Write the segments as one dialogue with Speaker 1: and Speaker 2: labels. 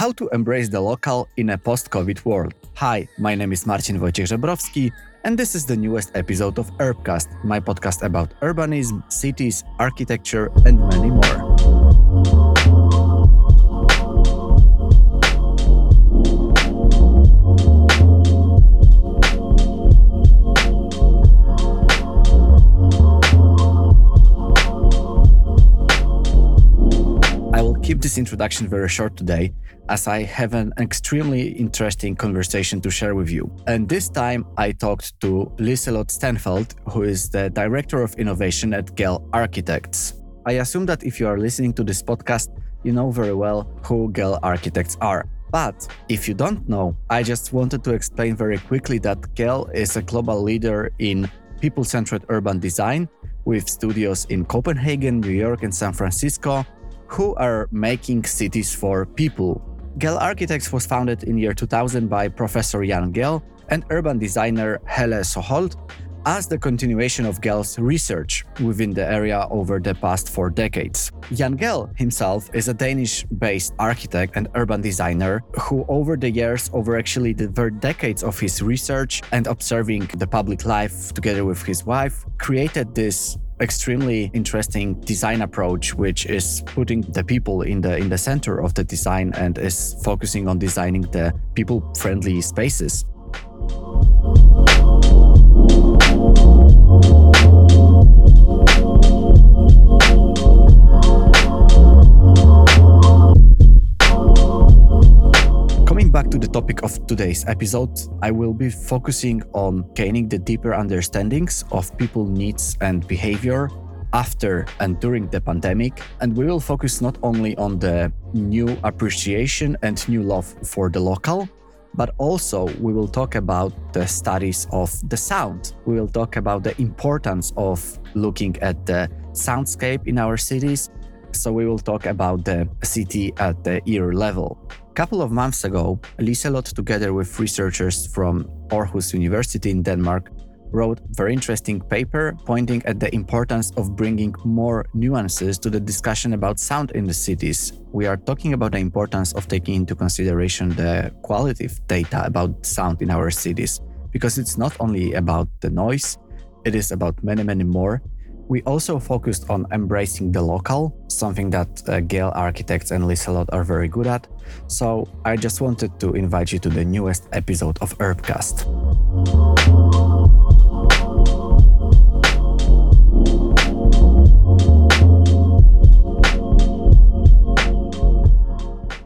Speaker 1: How to embrace the local in a post COVID world. Hi, my name is Marcin Wojciech Żebrowski, and this is the newest episode of Urbcast, my podcast about urbanism, cities, architecture, and many more. Introduction very short today, as I have an extremely interesting conversation to share with you. And this time I talked to Liselot Stenfeld, who is the Director of Innovation at Gehl Architects. I assume that if you are listening to this podcast, you know very well who Gehl Architects are. But if you don't know, I just wanted to explain very quickly that Gehl is a global leader in people centered urban design with studios in Copenhagen, New York, and San Francisco who are making cities for people. Gehl Architects was founded in year 2000 by Professor Jan Gehl and urban designer Helle Søholt as the continuation of Gehl's research within the area over the past four decades. Jan Gehl himself is a Danish-based architect and urban designer who over the years, over actually the very decades of his research and observing the public life together with his wife, created this extremely interesting design approach which is putting the people in the in the center of the design and is focusing on designing the people friendly spaces to the topic of today's episode, I will be focusing on gaining the deeper understandings of people needs and behavior after and during the pandemic. And we will focus not only on the new appreciation and new love for the local, but also we will talk about the studies of the sound. We will talk about the importance of looking at the soundscape in our cities. So we will talk about the city at the ear level. Couple of months ago, Liselot, together with researchers from Aarhus University in Denmark, wrote a very interesting paper pointing at the importance of bringing more nuances to the discussion about sound in the cities. We are talking about the importance of taking into consideration the qualitative data about sound in our cities, because it's not only about the noise, it is about many, many more. We also focused on embracing the local, something that uh, Gehl Architects and Liselot are very good at. So I just wanted to invite you to the newest episode of Urbcast.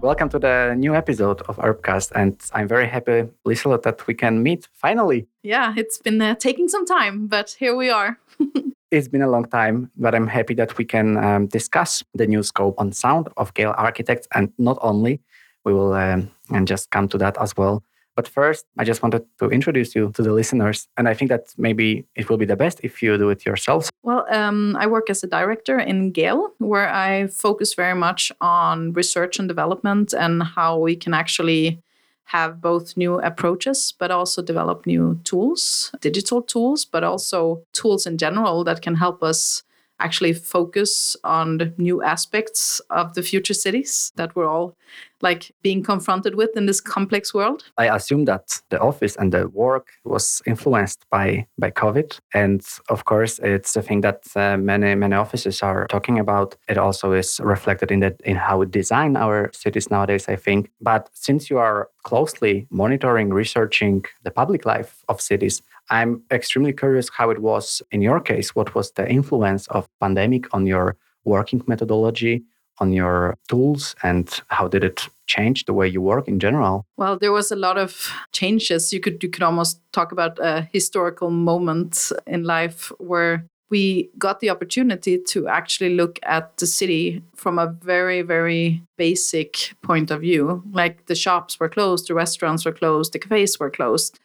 Speaker 1: Welcome to the new episode of Urbcast, and I'm very happy, Liselot, that we can meet finally.
Speaker 2: Yeah, it's been uh, taking some time, but here we are.
Speaker 1: It's been a long time, but I'm happy that we can um, discuss the new scope on sound of Gehl Architects, and not only, we will um, and just come to that as well. But first, I just wanted to introduce you to the listeners, and I think that maybe it will be the best if you do it yourselves.
Speaker 2: Well, um, I work as a director in Gehl, where I focus very much on research and development and how we can actually have both new approaches, but also develop new tools, digital tools, but also tools in general that can help us actually focus on the new aspects of the future cities that we're all like being confronted with in this complex world.
Speaker 1: I assume that the office and the work was influenced by by COVID, and of course, it's a thing that uh, many many offices are talking about. It also is reflected in that in how we design our cities nowadays. I think, but since you are closely monitoring, researching the public life of cities, I'm extremely curious how it was in your case. What was the influence of pandemic on your working methodology, on your tools, and how did it change the way you work in general?
Speaker 2: Well, there was a lot of changes. You could you could almost talk about a historical moment in life where we got the opportunity to actually look at the city from a very very basic point of view. Like the shops were closed, the restaurants were closed, the cafes were closed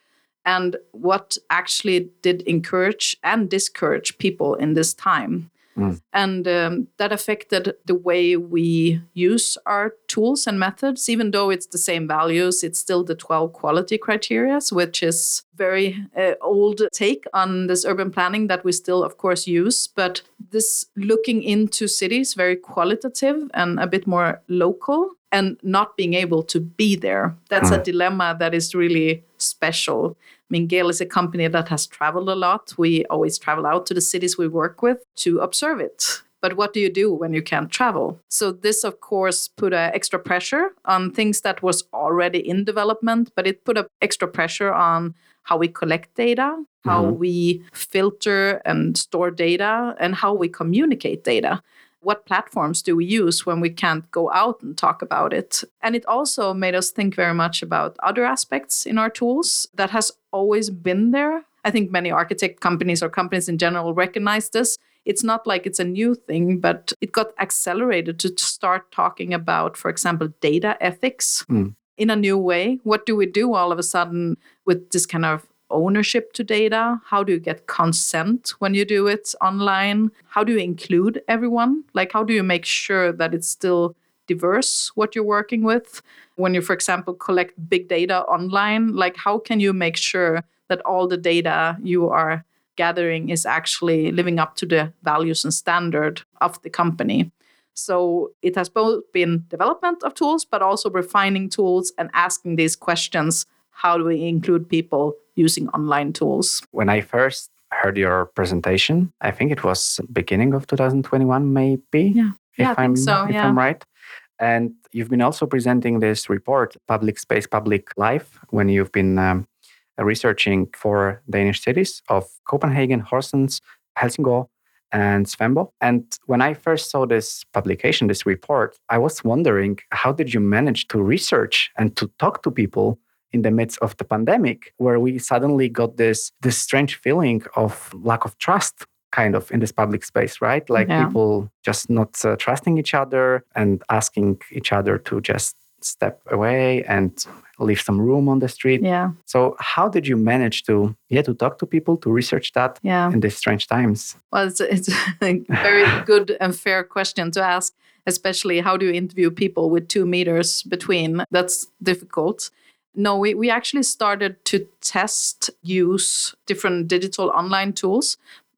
Speaker 2: and what actually did encourage and discourage people in this time.
Speaker 1: Mm.
Speaker 2: And um, that affected the way we use our tools and methods. Even though it's the same values, it's still the 12 quality criteria, which is very uh, old take on this urban planning that we still, of course, use. But this looking into cities, very qualitative and a bit more local, and not being able to be there. That's a dilemma that is really special. I mean, Gehl is a company that has traveled a lot. We always travel out to the cities we work with to observe it. But what do you do when you can't travel? So this, of course, put a extra pressure on things that was already in development, but it put a extra pressure on how we collect data, how mm-hmm. we filter and store data, and how we communicate data what platforms do we use when we can't go out and talk about it and it also made us think very much about other aspects in our tools that has always been there i think many architect companies or companies in general recognize this it's not like it's a new thing but it got accelerated to start talking about for example data ethics
Speaker 1: Mm.
Speaker 2: in a new way what do we do all of a sudden with this kind of ownership to data? How do you get consent when you do it online? How do you include everyone? Like, how do you make sure that it's still diverse what you're working with? When you, for example, collect big data online, like, how can you make sure that all the data you are gathering is actually living up to the values and standard of the company? So it has both been development of tools, but also refining tools and asking these questions how do we include people using online tools?
Speaker 1: When I first heard your presentation, I think it was beginning of 2021, maybe.
Speaker 2: Yeah.
Speaker 1: If
Speaker 2: Yeah, I think so,
Speaker 1: If
Speaker 2: yeah.
Speaker 1: I'm right. And you've been also presenting this report, Public Space, Public Life, when you've been um, researching for Danish cities of Copenhagen, Horsens, Helsingør, and Svendborg. And when I first saw this publication, this report, I was wondering how did you manage to research and to talk to people in the midst of the pandemic, where we suddenly got this this strange feeling of lack of trust kind of in this public space, right? Like
Speaker 2: Yeah.
Speaker 1: people just not uh, trusting each other and asking each other to just step away and leave some room on the street.
Speaker 2: Yeah,
Speaker 1: So how did you manage to yeah to talk to people to research that
Speaker 2: yeah.
Speaker 1: in these strange times?
Speaker 2: Well, it's, it's a very good and fair question to ask, especially how do you interview people with two meters between? That's difficult. No, we, we actually started to test use different digital online tools.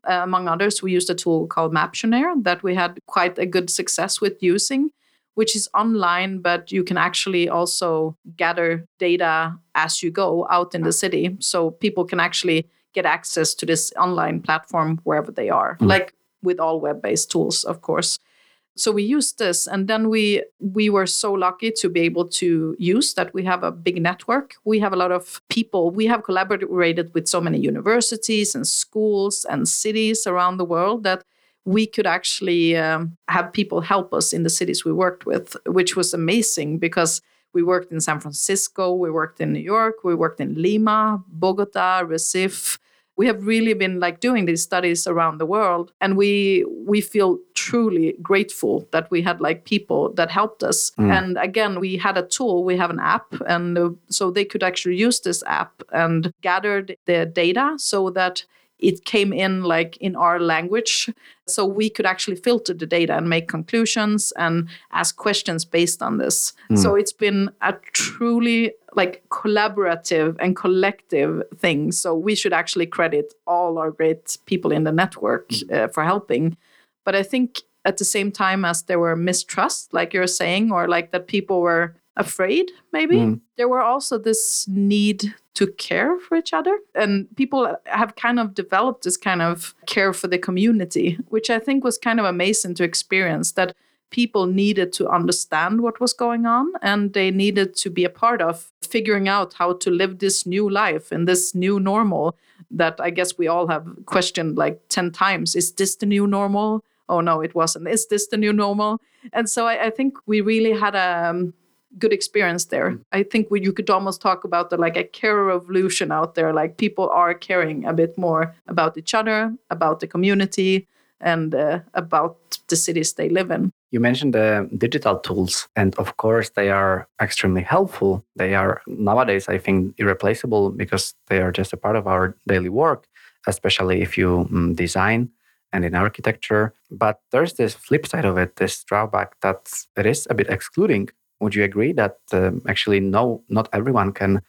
Speaker 2: Uh, among others, we used a tool called Maptionnaire that we had quite a good success with using, which is online, but you can actually also gather data as you go out in the city. So people can actually get access to this online platform wherever they are, like with all web-based tools, of course. So we used this, and then we we were so lucky to be able to use that. We have a big network. We have a lot of people. We have collaborated with so many universities and schools and cities around the world that we could actually um, have people help us in the cities we worked with, which was amazing because we worked in San Francisco, we worked in New York, we worked in Lima, Bogota, Recife. We have really been like doing these studies around the world, and we we feel truly grateful that we had like people that helped us. And again, we had a tool, we have an app, and uh, so they could actually use this app and gathered the data so that it came in like in our language so we could actually filter the data and make conclusions and ask questions based on this. So it's been a truly like collaborative and collective thing so we should actually credit all our great people in the network uh, for helping. But i think at the same time as there were mistrust like you're saying or like that people were afraid maybe there were also this need to care for each other. And people have kind of developed this kind of care for the community which i think was kind of amazing to experience that people needed to understand what was going on and they needed to be a part of figuring out how to live this new life in this new normal that i guess we all have questioned like 10 times is this the new normal oh no it wasn't is this the new normal and so i, I think we really had a um, good experience there. I think we, you could almost talk about the like a care revolution out there. Like people are caring a bit more about each other, about the community, and uh, about the cities they live in.
Speaker 1: You mentioned the digital tools, and of course, they are extremely helpful. They are nowadays, I think, irreplaceable because they are just a part of our daily work, especially if you mm, design and in architecture. But there's this flip side of it, this drawback that it is a bit excluding. Would you agree that um, actually, no, not everyone can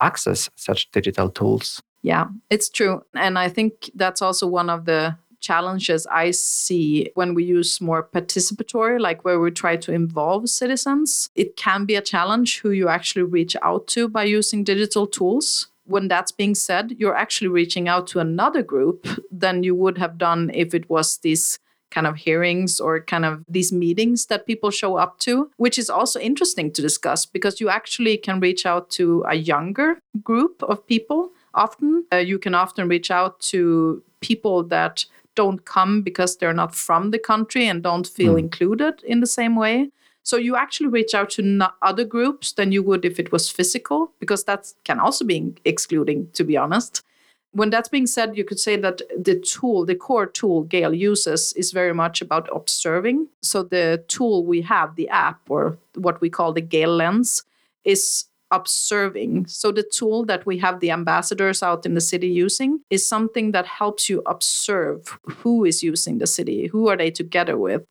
Speaker 1: access such digital tools?
Speaker 2: Yeah, it's true. And I think that's also one of the challenges I see when we use more participatory, like where we try to involve citizens. It can be a challenge who you actually reach out to by using digital tools. When that's being said, you're actually reaching out to another group than you would have done if it was these kind of hearings or kind of these meetings that people show up to, which is also interesting to discuss because you actually can reach out to a younger group of people often. Uh, you can often reach out to people that don't come because they're not from the country and don't feel mm. included in the same way. So you actually reach out to other groups than you would if it was physical, because that can also be excluding, to be honest. When that's being said, you could say that the tool, the core tool Gehl uses, is very much about observing. So the tool we have, the app, or what we call the Gehl lens, is observing. So the tool that we have the ambassadors out in the city using is something that helps you observe who is using the city, who are they together with,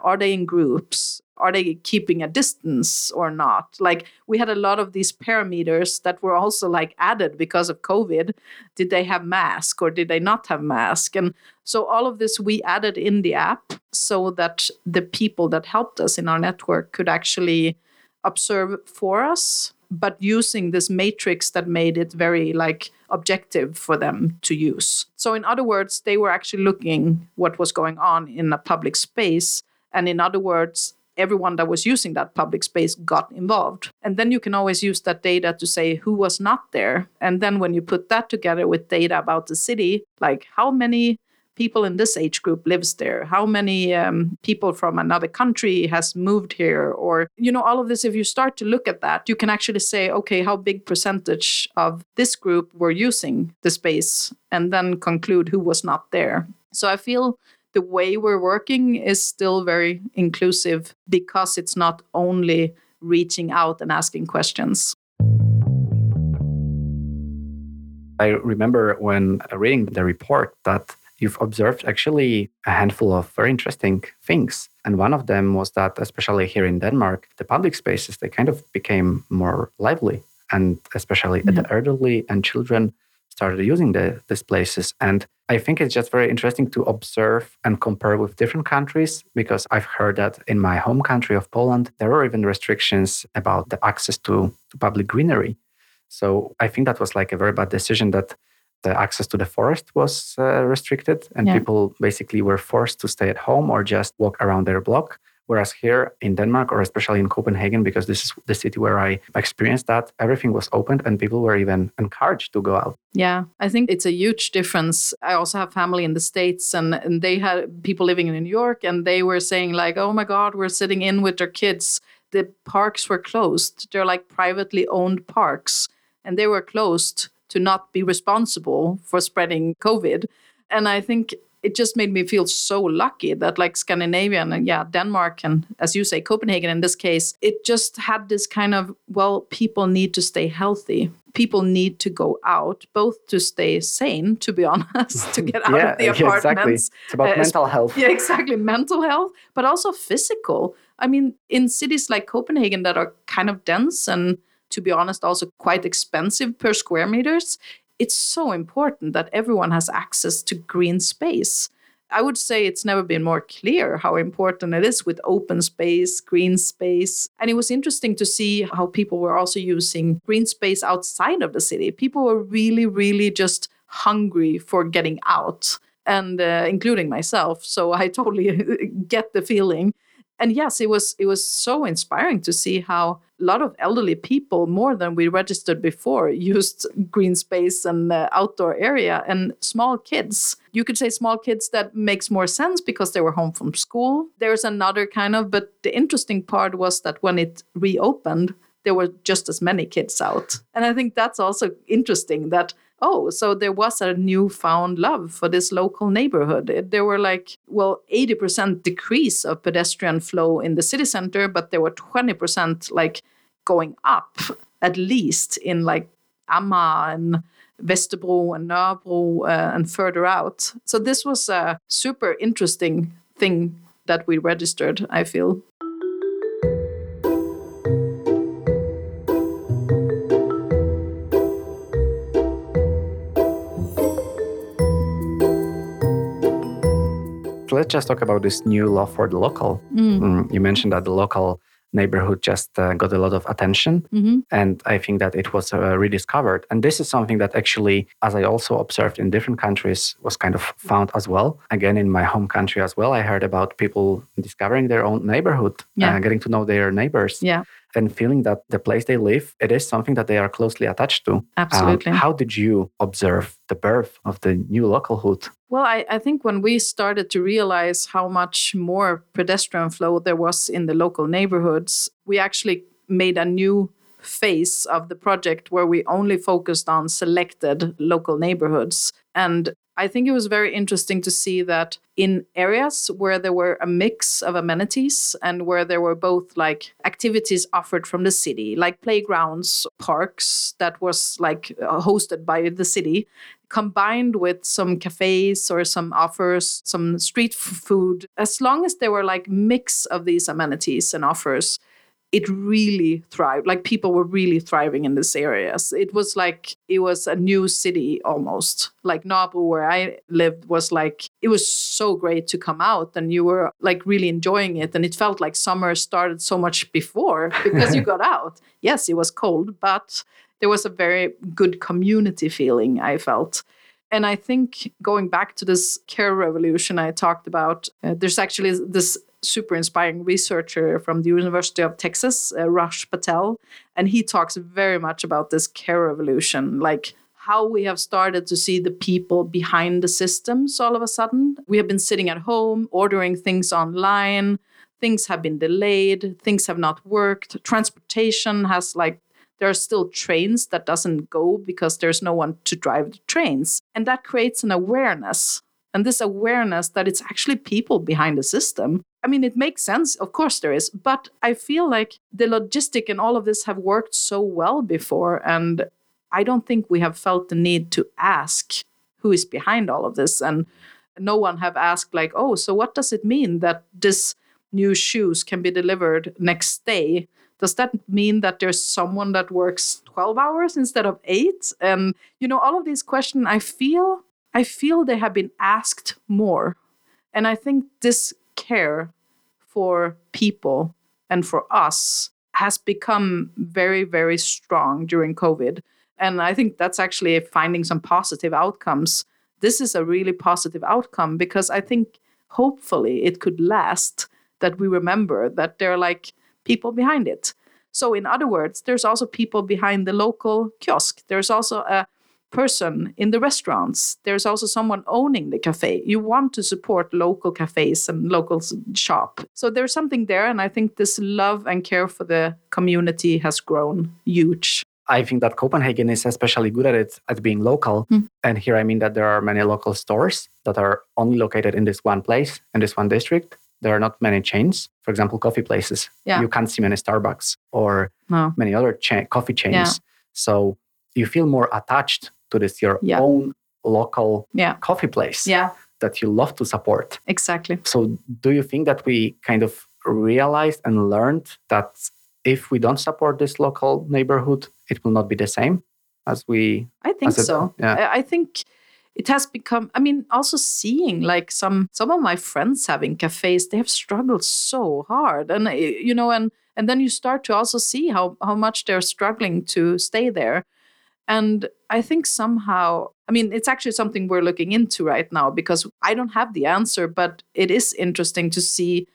Speaker 2: are they in groups, are they keeping a distance or not? Like we had a lot of these parameters that were also like added because of covid. Did they have mask or did they not have mask? And so all of this we added in the app so that the people that helped us in our network could actually observe for us but using this matrix that made it very like objective for them to use. So in other words, they were actually looking what was going on in a public space and in other words, everyone that was using that public space got involved. And then you can always use that data to say who was not there. And then when you put that together with data about the city, like how many people in this age group lives there? How many um, people from another country has moved here? Or you know all of this if you start to look at that you can actually say okay how big percentage of this group were using the space and then conclude who was not there. So i feel the way we're working is still very inclusive because it's not only reaching out and asking questions.
Speaker 1: I remember when reading the report that you've observed actually a handful of very interesting things. And one of them was that, especially here in Denmark, the public spaces, they kind of became more lively. And especially the mm-hmm. elderly and children started using the, these places. And I think it's just very interesting to observe and compare with different countries because I've heard that in my home country of Poland, there are even restrictions about the access to, to public greenery. So I think that was like a very bad decision that the access to the forest was uh, restricted and yeah. people basically were forced to stay at home or just walk around their block. Whereas here in denmark or especially in copenhagen because this is the city where i experienced that everything was opened and people were even encouraged to go out.
Speaker 2: Yeah i think it's a huge difference. I also have family in the states and, and they had people living in new york and they were saying like oh my god we're sitting in with their kids. The parks were closed. They're like privately owned parks and they were closed to not be responsible for spreading COVID. And I think it just made me feel so lucky that like Scandinavia and yeah, Denmark and as you say, Copenhagen in this case, it just had this kind of, well, people need to stay healthy. People need to go out, both to stay sane, to be honest, to get out
Speaker 1: yeah,
Speaker 2: of the apartments.
Speaker 1: Yeah, Exactly. It's about uh, mental health.
Speaker 2: Yeah, exactly. Mental health, but also physical. I mean, in cities like Copenhagen that are kind of dense and to be honest, also quite expensive per square meters, it's so important that everyone has access to green space. I would say it's never been more clear how important it is with open space, green space. And it was interesting to see how people were also using green space outside of the city. People were really, really just hungry for getting out, and uh, including myself. So I totally get the feeling and yes it was it was so inspiring to see how a lot of elderly people more than we registered before used green space and uh, outdoor area and small kids. You could say small kids that makes more sense because they were home from school. There's another kind of but the interesting part was that when it reopened there were just as many kids out. And i think that's also interesting that oh, so there was a newfound love for this local neighborhood. There were like, well, 80% decrease of pedestrian flow in the city center, but there were 20% like going up, at least in like Amager and Vesterbro and Nørrebro uh, and further out. So this was a super interesting thing that we registered, I feel.
Speaker 1: Let's just talk about this new law for the local. Mm. you mentioned that the local neighborhood just uh, got a lot of attention. Mm-hmm. And I think that it was uh, rediscovered. And this is something that actually, as I also observed in different countries, was kind of found as well. Again, in my home country as well, I heard about people discovering their own neighborhood, yeah. uh, getting to know their neighbors.
Speaker 2: Yeah
Speaker 1: and feeling that the place they live it is something that they are closely attached to.
Speaker 2: Absolutely.
Speaker 1: um, how did you observe the birth of the new localhood?
Speaker 2: Well I, I think when we started to realize how much more pedestrian flow there was in the local neighborhoods we actually made a new phase of the project where we only focused on selected local neighborhoods. And I think it was very interesting to see that in areas where there were a mix of amenities and where there were both like activities offered from the city, like playgrounds, parks that was like uh, hosted by the city, combined with some cafes or some offers, some street food, as long as there were like mix of these amenities and offers, it really thrived. Like people were really thriving in these areas. It was like it was a new city almost. Like Nabu, where I lived, was like it was so great to come out, and you were like really enjoying it. And it felt like summer started so much before because you got out. Yes, it was cold, but there was a very good community feeling. I felt. And I think going back to this care revolution I talked about, uh, there's actually this super inspiring researcher from the University of Texas, uh, Raj Patel, and he talks very much about this care revolution, like how we have started to see the people behind the systems all of a sudden. We have been sitting at home, ordering things online, things have been delayed, things have not worked, transportation has like there are still trains that doesn't go because there's no one to drive the trains. And that creates an awareness. And this awareness that it's actually people behind the system I mean, it makes sense. Of course, there is. But I feel like the logistic and all of this have worked so well before. And I don't think we have felt the need to ask who is behind all of this. And no one have asked, like, oh, so what does it mean that this new shoes can be delivered next day? Does that mean that there's someone that works 12 hours instead of eight? And, you know, all of these questions, I feel, I feel they have been asked more. And I think this care for people and for us has become very, very strong during COVID. And I think that's actually finding some positive outcomes. This is a really positive outcome because I think hopefully it could last that we remember that there are like people behind it. So, in other words, there's also people behind the local kiosk. There's also a person in the restaurants. There's also someone owning the cafe. You want to support local cafes and local shop. So there's something there. And I think this love and care for the community has grown huge.
Speaker 1: I think that Copenhagen is especially good at it at being local. Mm. And here I mean that there are many local stores that are only located in this one place, in this one district. There are not many chains. For example, coffee places. Yeah. You can't see many Starbucks or no. many other cha- coffee chains. Yeah. So you feel more attached to this your yeah. own local yeah. coffee place
Speaker 2: yeah.
Speaker 1: that you love to support.
Speaker 2: Exactly.
Speaker 1: So, do you think that we kind of realized and learned that if we don't support this local neighborhood, it will not be the same as we?
Speaker 2: I think so. Yeah. I think it has become i mean also seeing like some some of my friends having cafes they have struggled so hard and eh, you know and and then you start to also see how how much they're struggling to stay there and I think somehow, I mean, it's actually something we're looking into right now because I don't have the answer, but it is interesting to see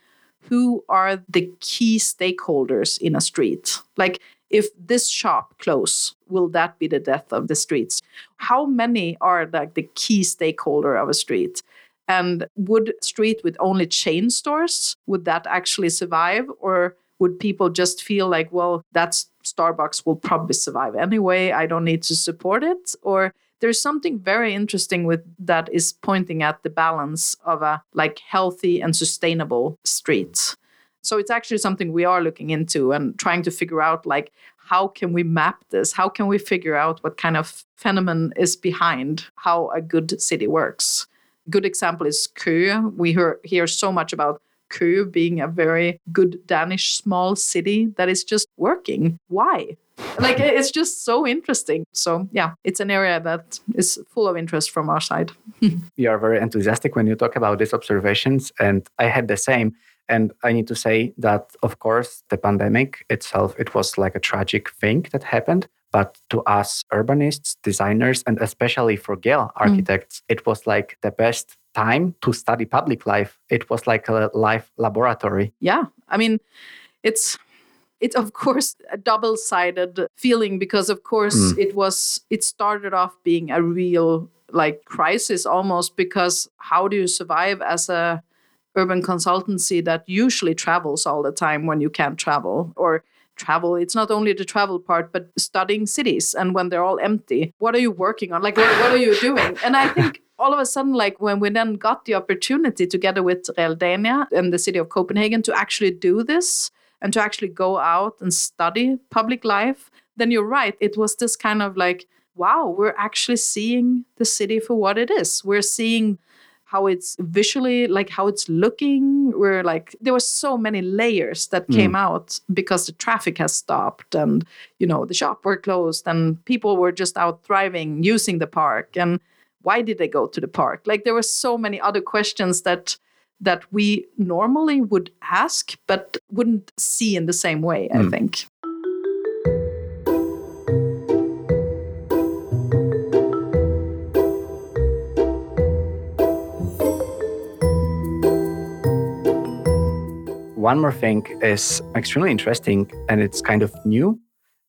Speaker 2: who are the key stakeholders in a street. Like, if this shop close, will that be the death of the streets? How many are like the key stakeholder of a street? And would street with only chain stores would that actually survive, or would people just feel like, well, that's Starbucks will probably survive anyway. I don't need to support it. Or there's something very interesting with that is pointing at the balance of a like healthy and sustainable street. So it's actually something we are looking into and trying to figure out like how can we map this? How can we figure out what kind of phenomenon is behind how a good city works? Good example is Kö. We hear, hear so much about Køge being a very good Danish small city that is just working. Why? like it's just so interesting. So yeah, it's an area that is full of interest from our side.
Speaker 1: you are very enthusiastic when you talk about these observations, and I had the same. And I need to say that, of course, the pandemic itself, it was like a tragic thing that happened. But to us urbanists, designers, and especially for Gehl mm. architects, mm. it was like the best time to study public life. It was like a life laboratory.
Speaker 2: Yeah. I mean, it's it's of course a double-sided feeling because of course mm. it was it started off being a real like crisis almost because how do you survive as a urban consultancy that usually travels all the time when you can't travel or travel it's not only the travel part but studying cities and when they're all empty what are you working on like what, what are you doing and i think all of a sudden like when we then got the opportunity together with Realdania and the city of copenhagen to actually do this and to actually go out and study public life then you're right. It was this kind of like wow we're actually seeing the city for what it is. We're seeing how it's visually like how it's looking. We're like there were so many layers that mm. came out because the traffic has stopped and you know the shop were closed and people were just out thriving using the park. And why did they go to the park like there were so many other questions that that we normally would ask but wouldn't see in the same way mm. i think
Speaker 1: one more thing is extremely interesting and it's kind of new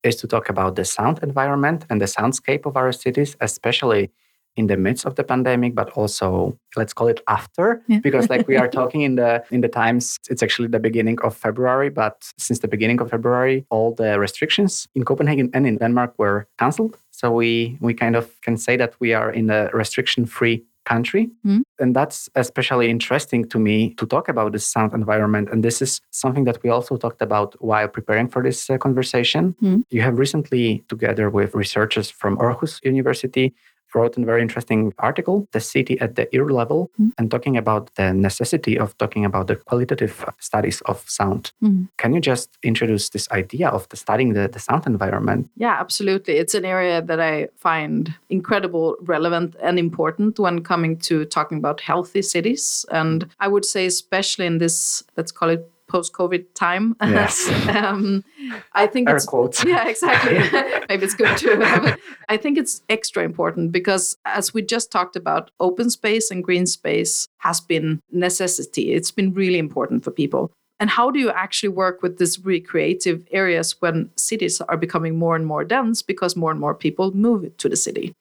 Speaker 1: is to talk about the sound environment and the soundscape of our cities, especially in the midst of the pandemic, but also let's call it after, yeah. because like we are talking in the in the times, it's actually the beginning of February, but since the beginning of February, all the restrictions in Copenhagen and in Denmark were cancelled. So we we kind of can say that we are in a restriction-free country. Mm. And that's especially interesting to me to talk about the sound environment. And this is something that we also talked about while preparing for this uh, conversation. Mm. You have recently, together with researchers from Aarhus University, wrote a very interesting article, The City at the Ear Level, mm. and talking about the necessity of talking about the qualitative studies of sound. Mm. Can you just introduce this idea of the studying the, the sound environment?
Speaker 2: Yeah, absolutely. It's an area that I find incredible, relevant, and important when coming to talking about healthy cities. And I would say, especially in this, let's call it post-COVID time.
Speaker 1: Yes.
Speaker 2: um, I think
Speaker 1: Air
Speaker 2: it's
Speaker 1: quotes.
Speaker 2: yeah, exactly. Maybe it's good to. I think it's extra important because as we just talked about, open space and green space has been necessity. It's been really important for people. And how do you actually work with these recreative areas when cities are becoming more and more dense because more and more people move to the city?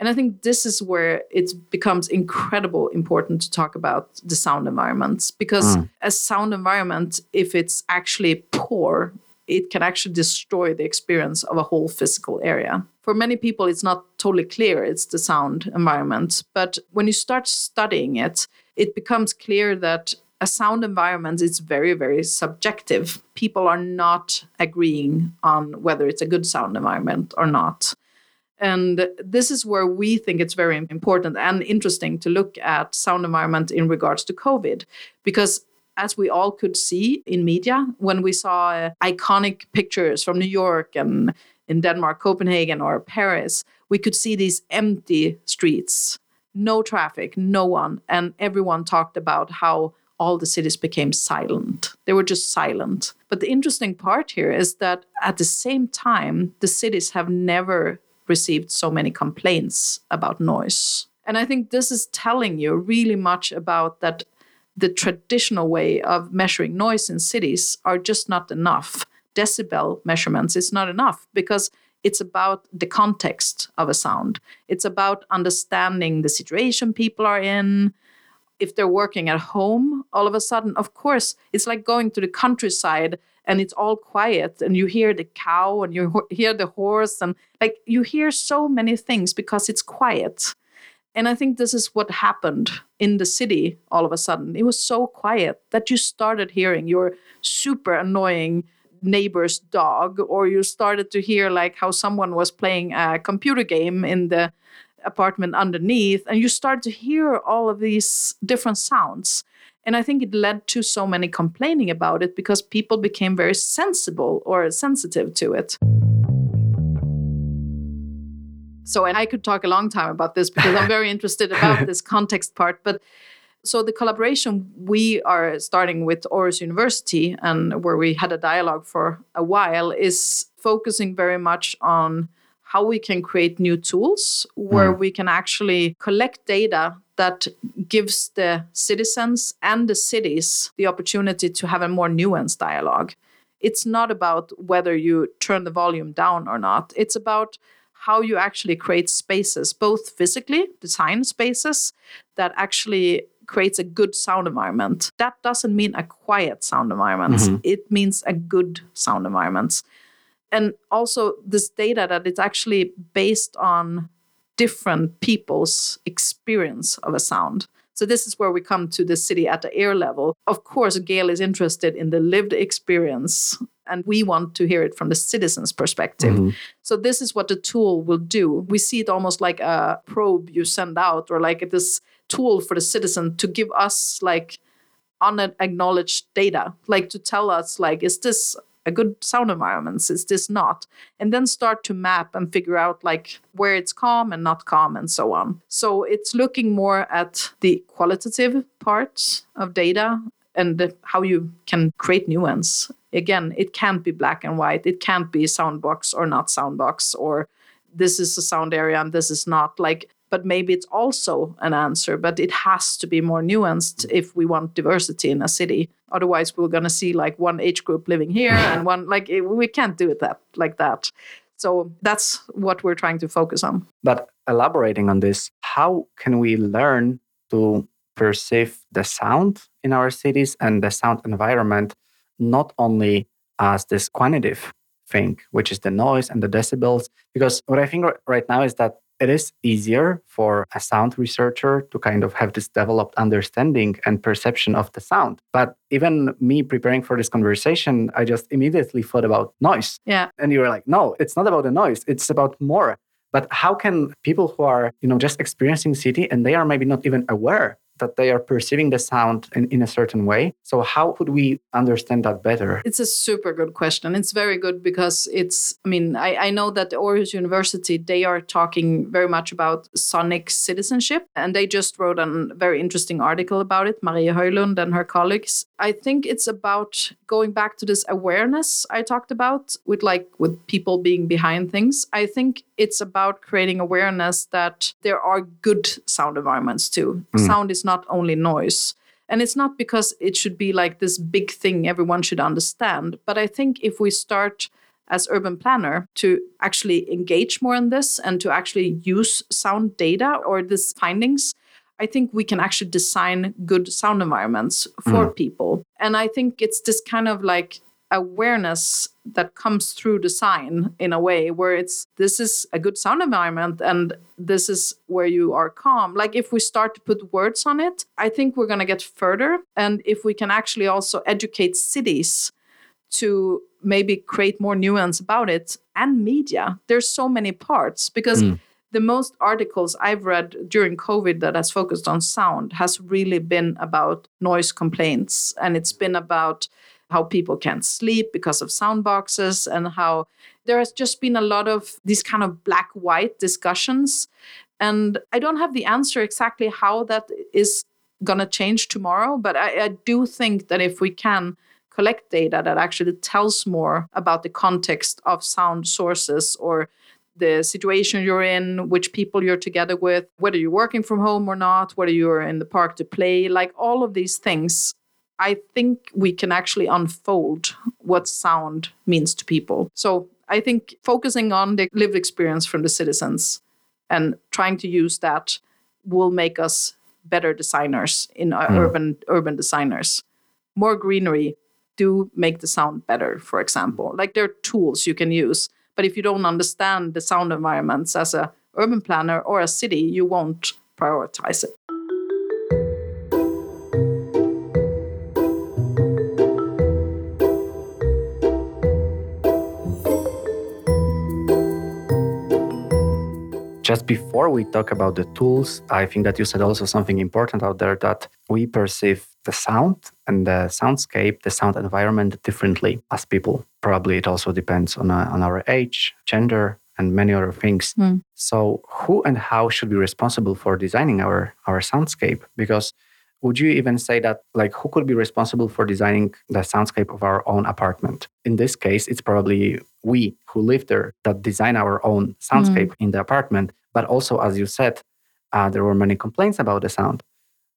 Speaker 2: And I think this is where it becomes incredible important to talk about the sound environments because mm. a sound environment, if it's actually poor, it can actually destroy the experience of a whole physical area. For many people, it's not totally clear it's the sound environment. But when you start studying it, it becomes clear that a sound environment is very, very subjective. People are not agreeing on whether it's a good sound environment or not. And this is where we think it's very important and interesting to look at sound environment in regards to COVID, because as we all could see in media, when we saw uh, iconic pictures from New York and in Denmark, Copenhagen, or Paris, we could see these empty streets, no traffic, no one. And everyone talked about how all the cities became silent. They were just silent. But the interesting part here is that at the same time, the cities have never received so many complaints about noise. And I think this is telling you really much about that the traditional way of measuring noise in cities are just not enough. Decibel measurements is not enough because it's about the context of a sound. It's about understanding the situation people are in. If they're working at home, all of a sudden, of course, it's like going to the countryside and it's all quiet and you hear the cow and you hear the horse and like you hear so many things because it's quiet. And i think this is what happened in the city all of a sudden. It was so quiet that you started hearing your super annoying neighbor's dog or you started to hear like how someone was playing a computer game in the apartment underneath and you start to hear all of these different sounds And I think it led to so many complaining about it because people became very sensible or sensitive to it. So, and I could talk a long time about this because I'm very interested about this context part. But so the collaboration we are starting with Aarhus University and where we had a dialogue for a while is focusing very much on how we can create new tools where mm. we can actually collect data that gives the citizens and the cities the opportunity to have a more nuanced dialogue. It's not about whether you turn the volume down or not. It's about how you actually create spaces, both physically, design spaces that actually creates a good sound environment. That doesn't mean a quiet sound environment. Mm-hmm. It means a good sound environment. And also this data that it's actually based on different people's experience of a sound. So this is where we come to the city at the ear level. Of course, Gehl is interested in the lived experience and we want to hear it from the citizen's perspective. Mm-hmm. So this is what the tool will do. We see it almost like a probe you send out or like this tool for the citizen to give us like unacknowledged data, like to tell us like is this a good sound environment? Is this not? And then start to map and figure out like where it's calm and not calm and so on. So it's looking more at the qualitative parts of data and how you can create nuance. Again, it can't be black and white. It can't be soundbox or not soundbox or this is a sound area and this is not. Like but maybe it's also an answer but it has to be more nuanced if we want diversity in a city. Otherwise we're going to see like one age group living here and one like it, we can't do it that like that. So that's what we're trying to focus on.
Speaker 1: But elaborating on this how can we learn to perceive the sound in our cities and the sound environment not only as this quantitative thing, which is the noise and the decibels. Because what I think right now is that it is easier for a sound researcher to kind of have this developed understanding and perception of the sound. But even me preparing for this conversation, I just immediately thought about noise.
Speaker 2: Yeah.
Speaker 1: And you were like, no, it's not about the noise, it's about more. But how can people who are, you know, just experiencing city and they are maybe not even aware that they are perceiving the sound in, in a certain way. So, how could we understand that better?
Speaker 2: It's a super good question. It's very good because it's, I mean, I, I know that the Aarhus University, they are talking very much about sonic citizenship. And they just wrote a very interesting article about it, Maria Højlund and her colleagues. I think it's about going back to this awareness I talked about with like with people being behind things. I think it's about creating awareness that there are good sound environments too. Mm. Sound is not only noise. And it's not because it should be like this big thing everyone should understand. But I think if we start as urban planner to actually engage more in this and to actually use sound data or these findings, I think we can actually design good sound environments for mm. people. And I think it's this kind of like awareness that comes through design in a way where it's this is a good sound environment and this is where you are calm like if we start to put words on it i think we're going to get further and if we can actually also educate cities to maybe create more nuance about it and media there's so many parts because mm. the most articles i've read during covid that has focused on sound has really been about noise complaints and it's been about how people can't sleep because of sound boxes and how there has just been a lot of these kind of black white discussions. And i don't have the answer exactly how that is going to change tomorrow but I, I, do think that if we can collect data that actually tells more about the context of sound sources or the situation you're in, which people you're together with, whether you're working from home or not, whether you're in the park to play, like all of these things I think we can actually unfold what sound means to people. So I think focusing on the lived experience from the citizens and trying to use that will make us better designers in mm. urban urban designers. More greenery do make the sound better, for example. Like there are tools you can use, but if you don't understand the sound environments as a urban planner or a city, you won't prioritize it.
Speaker 1: Just before we talk about the tools, I think that you said also something important out there that we perceive the sound and the soundscape, the sound environment differently as people. Probably it also depends on, uh, on our age, gender, and many other things. Mm. So, who and how should be responsible for designing our, our soundscape? Because would you even say that like who could be responsible for designing the soundscape of our own apartment in this case it's probably we who live there that design our own soundscape mm. in the apartment but also as you said uh, there were many complaints about the sound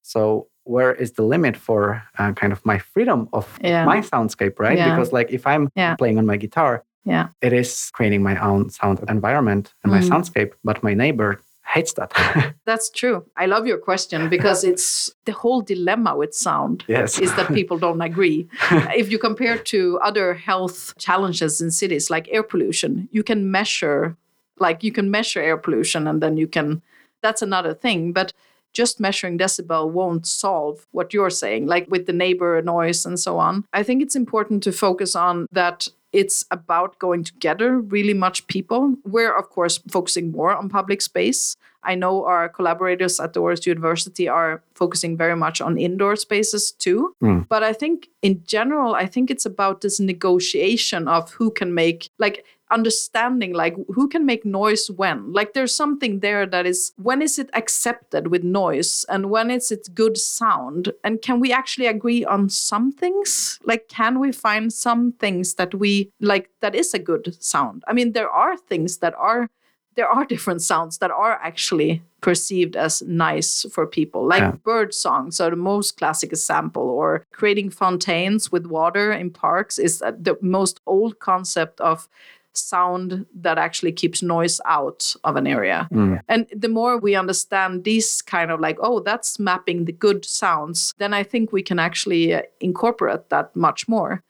Speaker 1: so where is the limit for uh, kind of my freedom of yeah. my soundscape right yeah. because like if i'm yeah. playing on my guitar
Speaker 2: yeah
Speaker 1: it is creating my own sound environment and mm. my soundscape but my neighbor hates that.
Speaker 2: That's true. I love your question because it's the whole dilemma with sound
Speaker 1: yes.
Speaker 2: is that people don't agree. if you compare to other health challenges in cities like air pollution, you can measure like you can measure air pollution and then you can that's another thing, but just measuring decibel won't solve what you're saying like with the neighbor noise and so on. I think it's important to focus on that it's about going together really much people. We're, of course, focusing more on public space. I know our collaborators at the Aarhus University are focusing very much on indoor spaces too. Mm. But I think in general, I think it's about this negotiation of who can make, like, understanding like who can make noise when? Like there's something there that is when is it accepted with noise and when is it good sound? And can we actually agree on some things? Like can we find some things that we like that is a good sound? I mean there are things that are there are different sounds that are actually perceived as nice for people. Like yeah. bird songs are the most classic example or creating fontaines with water in parks is uh, the most old concept of sound that actually keeps noise out of an area. Mm. And the more we understand these kind of like, oh, that's mapping the good sounds, then I think we can actually uh, incorporate that much more.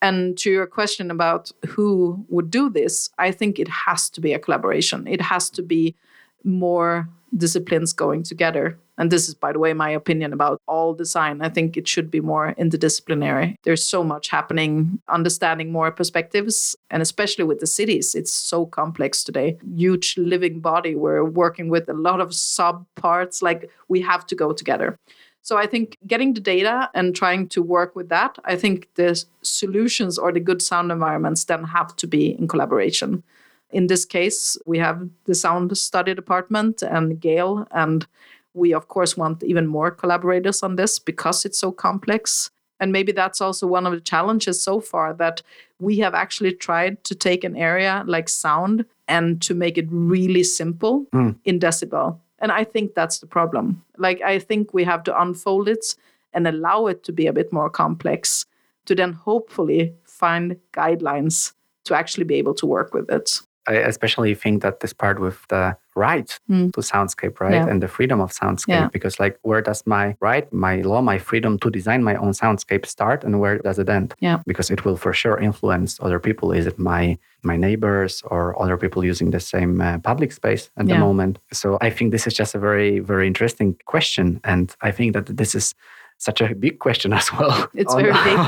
Speaker 2: And to your question about who would do this, I think it has to be a collaboration. It has to be more disciplines going together. And this is, by the way, my opinion about all design. I think it should be more interdisciplinary. There's so much happening, understanding more perspectives, and especially with the cities, it's so complex today. Huge living body. We're working with a lot of sub parts. Like we have to go together. So I think getting the data and trying to work with that, I think the solutions or the good sound environments then have to be in collaboration. In this case, we have the sound study department and Gehl and we of course want even more collaborators on this because it's so complex. And maybe that's also one of the challenges so far that we have actually tried to take an area like sound and to make it really simple mm. in decibel. And I think that's the problem. Like, I think we have to unfold it and allow it to be a bit more complex to then hopefully find guidelines to actually be able to work with it.
Speaker 1: I especially think that this part with the right mm. to soundscape, right? Yeah. And the freedom of soundscape. Yeah. Because like where does my right, my law, my freedom to design my own soundscape start and where does it end?
Speaker 2: Yeah.
Speaker 1: Because it will for sure influence other people. Is it my my neighbors or other people using the same uh, public space at yeah. the moment? So I think this is just a very, very interesting question. And I think that this is such a big question as well.
Speaker 2: It's on, very big.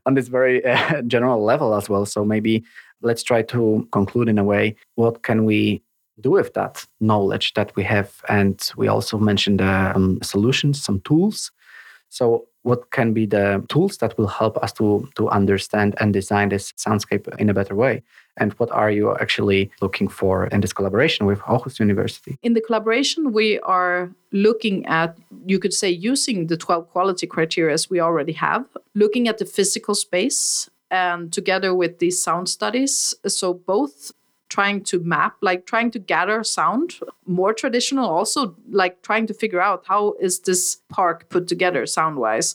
Speaker 1: on this very uh, general level as well. So maybe let's try to conclude in a way what can we do with that knowledge that we have and we also mentioned um, solutions some tools so what can be the tools that will help us to to understand and design this soundscape in a better way and what are you actually looking for in this collaboration with Aarhus University?
Speaker 2: In the collaboration, we are looking at, you could say, using the 12 quality criteria we already have, looking at the physical space and together with these sound studies. So both trying to map like trying to gather sound more traditional also like trying to figure out how is this park put together sound wise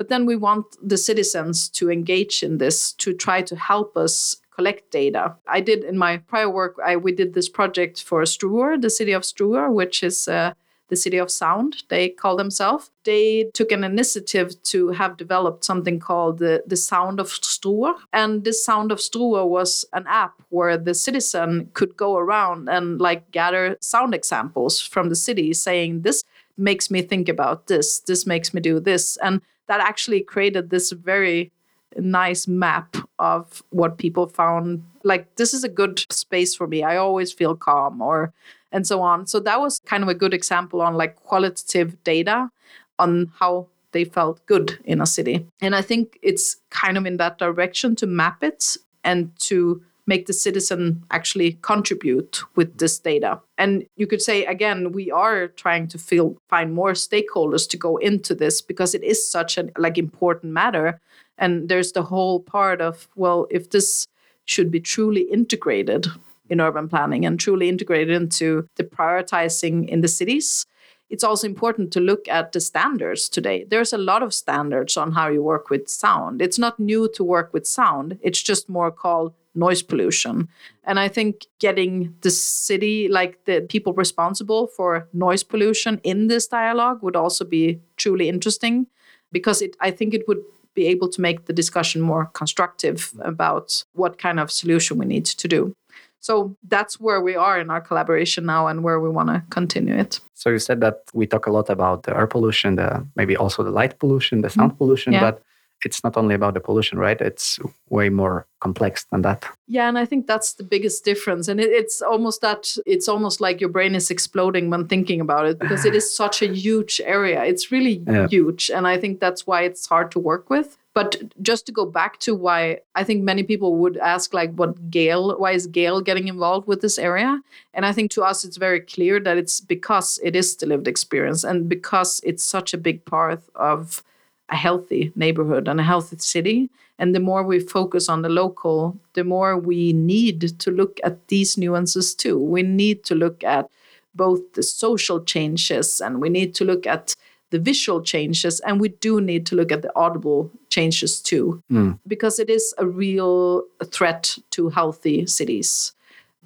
Speaker 2: but then we want the citizens to engage in this to try to help us collect data. I did in my prior work I, we did this project for struer the city of struer which is uh, the City of Sound, they call themselves. They took an initiative to have developed something called the, the Sound of Struer. And this Sound of Struer was an app where the citizen could go around and like gather sound examples from the city saying, This makes me think about this, this makes me do this. And that actually created this very nice map of what people found like this is a good space for me i always feel calm or and so on. So that was kind of a good example on like qualitative data on how they felt good in a city. And I think it's kind of in that direction to map it and to make the citizen actually contribute with this data. And you could say again, we are trying to feel, find more stakeholders to go into this because it is such an like important matter. And there's the whole part of well, if this should be truly integrated in urban planning and truly integrated into the prioritizing in the cities, it's also important to look at the standards today. There's a lot of standards on how you work with sound. It's not new to work with sound, it's just more called noise pollution. And I think getting the city, like the people responsible for noise pollution in this dialogue would also be truly interesting because it I think it would be able to make the discussion more constructive about what kind of solution we need to do. So that's where we are in our collaboration now and where we want to continue it.
Speaker 1: So you said that we talk a lot about the air pollution, the maybe also the light pollution, the sound mm-hmm. pollution, yeah. but it's not only about the pollution, right? It's way more complex than that.
Speaker 2: Yeah, and I think that's the biggest difference. And it, it's almost that it's almost like your brain is exploding when thinking about it because it is such a huge area. It's really yeah. huge, and I think that's why it's hard to work with. But just to go back to why I think many people would ask, like, what Gehl, why is Gehl getting involved with this area? And I think to us, it's very clear that it's because it is the lived experience and because it's such a big part of a healthy neighborhood and a healthy city. And the more we focus on the local, the more we need to look at these nuances too. We need to look at both the social changes and we need to look at the visual changes and we do need to look at the audible changes too mm. because it is a real threat to healthy cities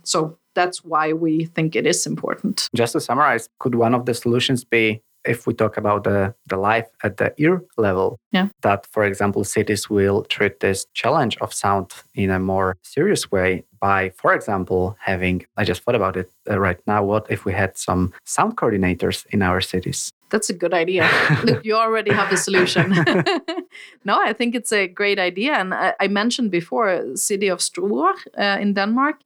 Speaker 2: so that's why we think it is important
Speaker 1: just to summarize could one of the solutions be if we talk about the, the life at the ear level,
Speaker 2: yeah.
Speaker 1: that, for example, cities will treat this challenge of sound in a more serious way by, for example, having, I just thought about it uh, right now, what if we had some sound coordinators in our cities?
Speaker 2: That's a good idea. Look, you already have the solution. no, I think it's a great idea. And I, I mentioned before, city of Struer uh, in Denmark.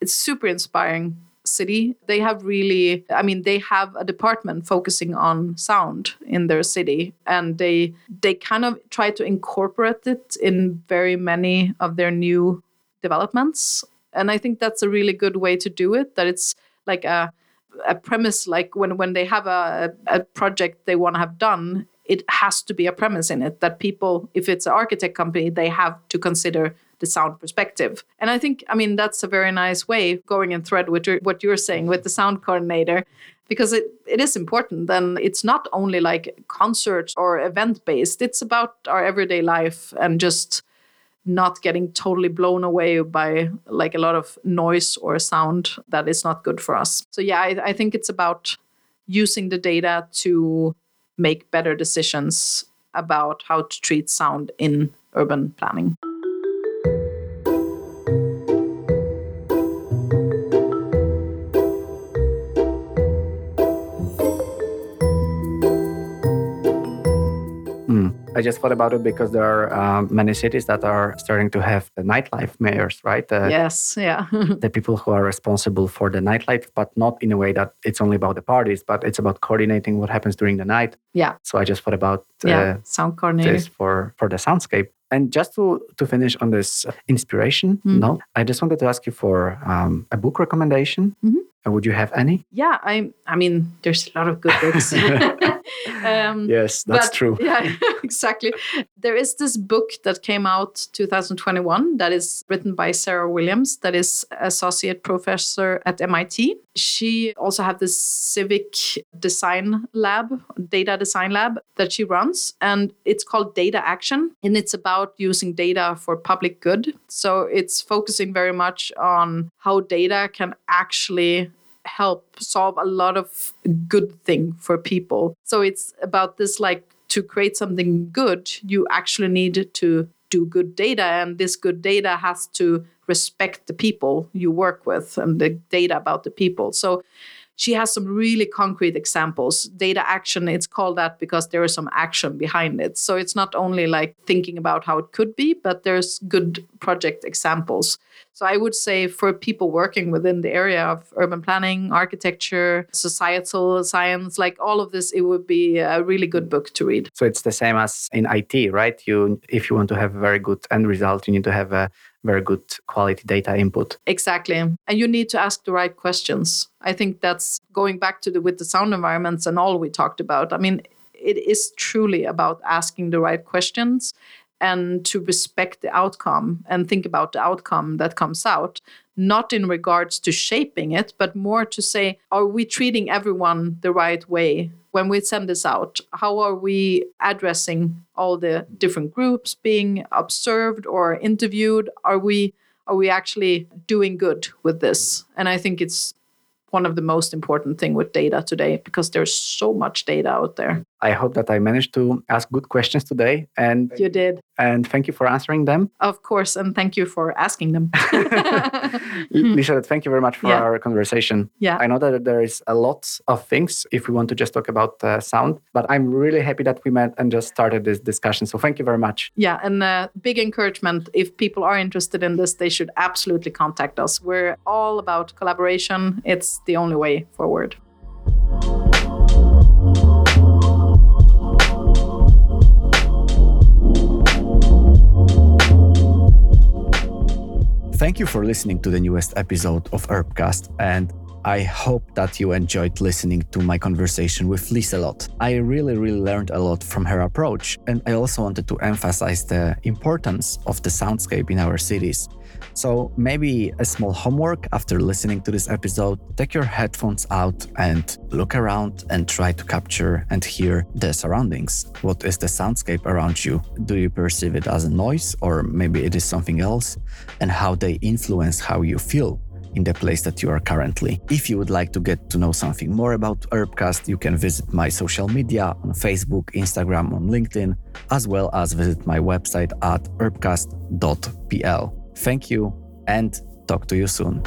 Speaker 2: It's super inspiring city. They have really, I mean, they have a department focusing on sound in their city, and they they kind of try to incorporate it in very many of their new developments. And I think that's a really good way to do it. That it's like a a premise, like when when they have a a project they want to have done, it has to be a premise in it that people, if it's an architect company, they have to consider the sound perspective. And I think, I mean, that's a very nice way going in thread with what you're saying with the sound coordinator because it, it is important. And it's not only like concert or event based it's about our everyday life and just not getting totally blown away by like a lot of noise or sound that is not good for us. So yeah I, I think it's about using the data to make better decisions about how to treat sound in urban planning
Speaker 1: I just thought about it because there are um, many cities that are starting to have the nightlife mayors, right?
Speaker 2: yes, yeah.
Speaker 1: the people who are responsible for the nightlife, but not in a way that it's only about the parties, but it's about coordinating what happens during the night.
Speaker 2: Yeah.
Speaker 1: So I just thought about
Speaker 2: uh, yeah, sound coordinator
Speaker 1: for for the soundscape. And just to, to finish on this inspiration mm-hmm. note, I just wanted to ask you for um, a book recommendation. Mm-hmm. And would you have any?
Speaker 2: Yeah, I I mean, there's a lot of good books.
Speaker 1: um, yes, that's
Speaker 2: but,
Speaker 1: true.
Speaker 2: Yeah, exactly. There is this book that came out 2021 that is written by Sarah Williams, that is associate professor at MIT. She also have this civic design lab, data design lab that she runs, and it's called Data Action, and it's about using data for public good. So it's focusing very much on how data can actually help solve a lot of good thing for people. So it's about this like to create something good, you actually need to do good data and this good data has to respect the people you work with and the data about the people. So she has some really concrete examples. Data action, it's called that because there is some action behind it. So it's not only like thinking about how it could be, but there's good project examples. So I would say for people working within the area of urban planning, architecture, societal science, like all of this, it would be a really good book to read.
Speaker 3: So it's the same as in IT, right? You if you want to have a very good end result, you need to have a very good quality data input.
Speaker 2: Exactly. And you need to ask the right questions. I think that's going back to the with the sound environments and all we talked about. I mean, it is truly about asking the right questions and to respect the outcome and think about the outcome that comes out, not in regards to shaping it, but more to say, are we treating everyone the right way when we send this out? How are we addressing all the different groups being observed or interviewed? Are we are we actually doing good with this? And I think it's one of the most important thing with data today because there's so much data out there.
Speaker 3: I hope that I managed to ask good questions today and
Speaker 2: you did.
Speaker 3: And thank you for answering them.
Speaker 2: Of course, and thank you for asking them.
Speaker 3: Lisa, thank you very much for yeah. our conversation.
Speaker 2: Yeah.
Speaker 3: I know that there is a lot of things if we want to just talk about uh, sound, but I'm really happy that we met and just started this discussion. So thank you very much.
Speaker 2: Yeah, and uh, big encouragement if people are interested in this, they should absolutely contact us. We're all about collaboration. It's the only way forward.
Speaker 1: Thank you for listening to the newest episode of Urbcast, and I hope that you enjoyed listening to my conversation with Liselott. I really, really learned a lot from her approach, and I also wanted to emphasize the importance of the soundscape in our cities. So maybe a small homework after listening to this episode take your headphones out and look around and try to capture and hear the surroundings. What is the soundscape around you? Do you perceive it as a noise or maybe it is something else? And how they influence how you feel in the place that you are currently. If you would like to get to know something more about Urbcast, you can visit my social media on Facebook, Instagram, on LinkedIn, as well as visit my website at urbcast.pl. Thank you and talk to you soon.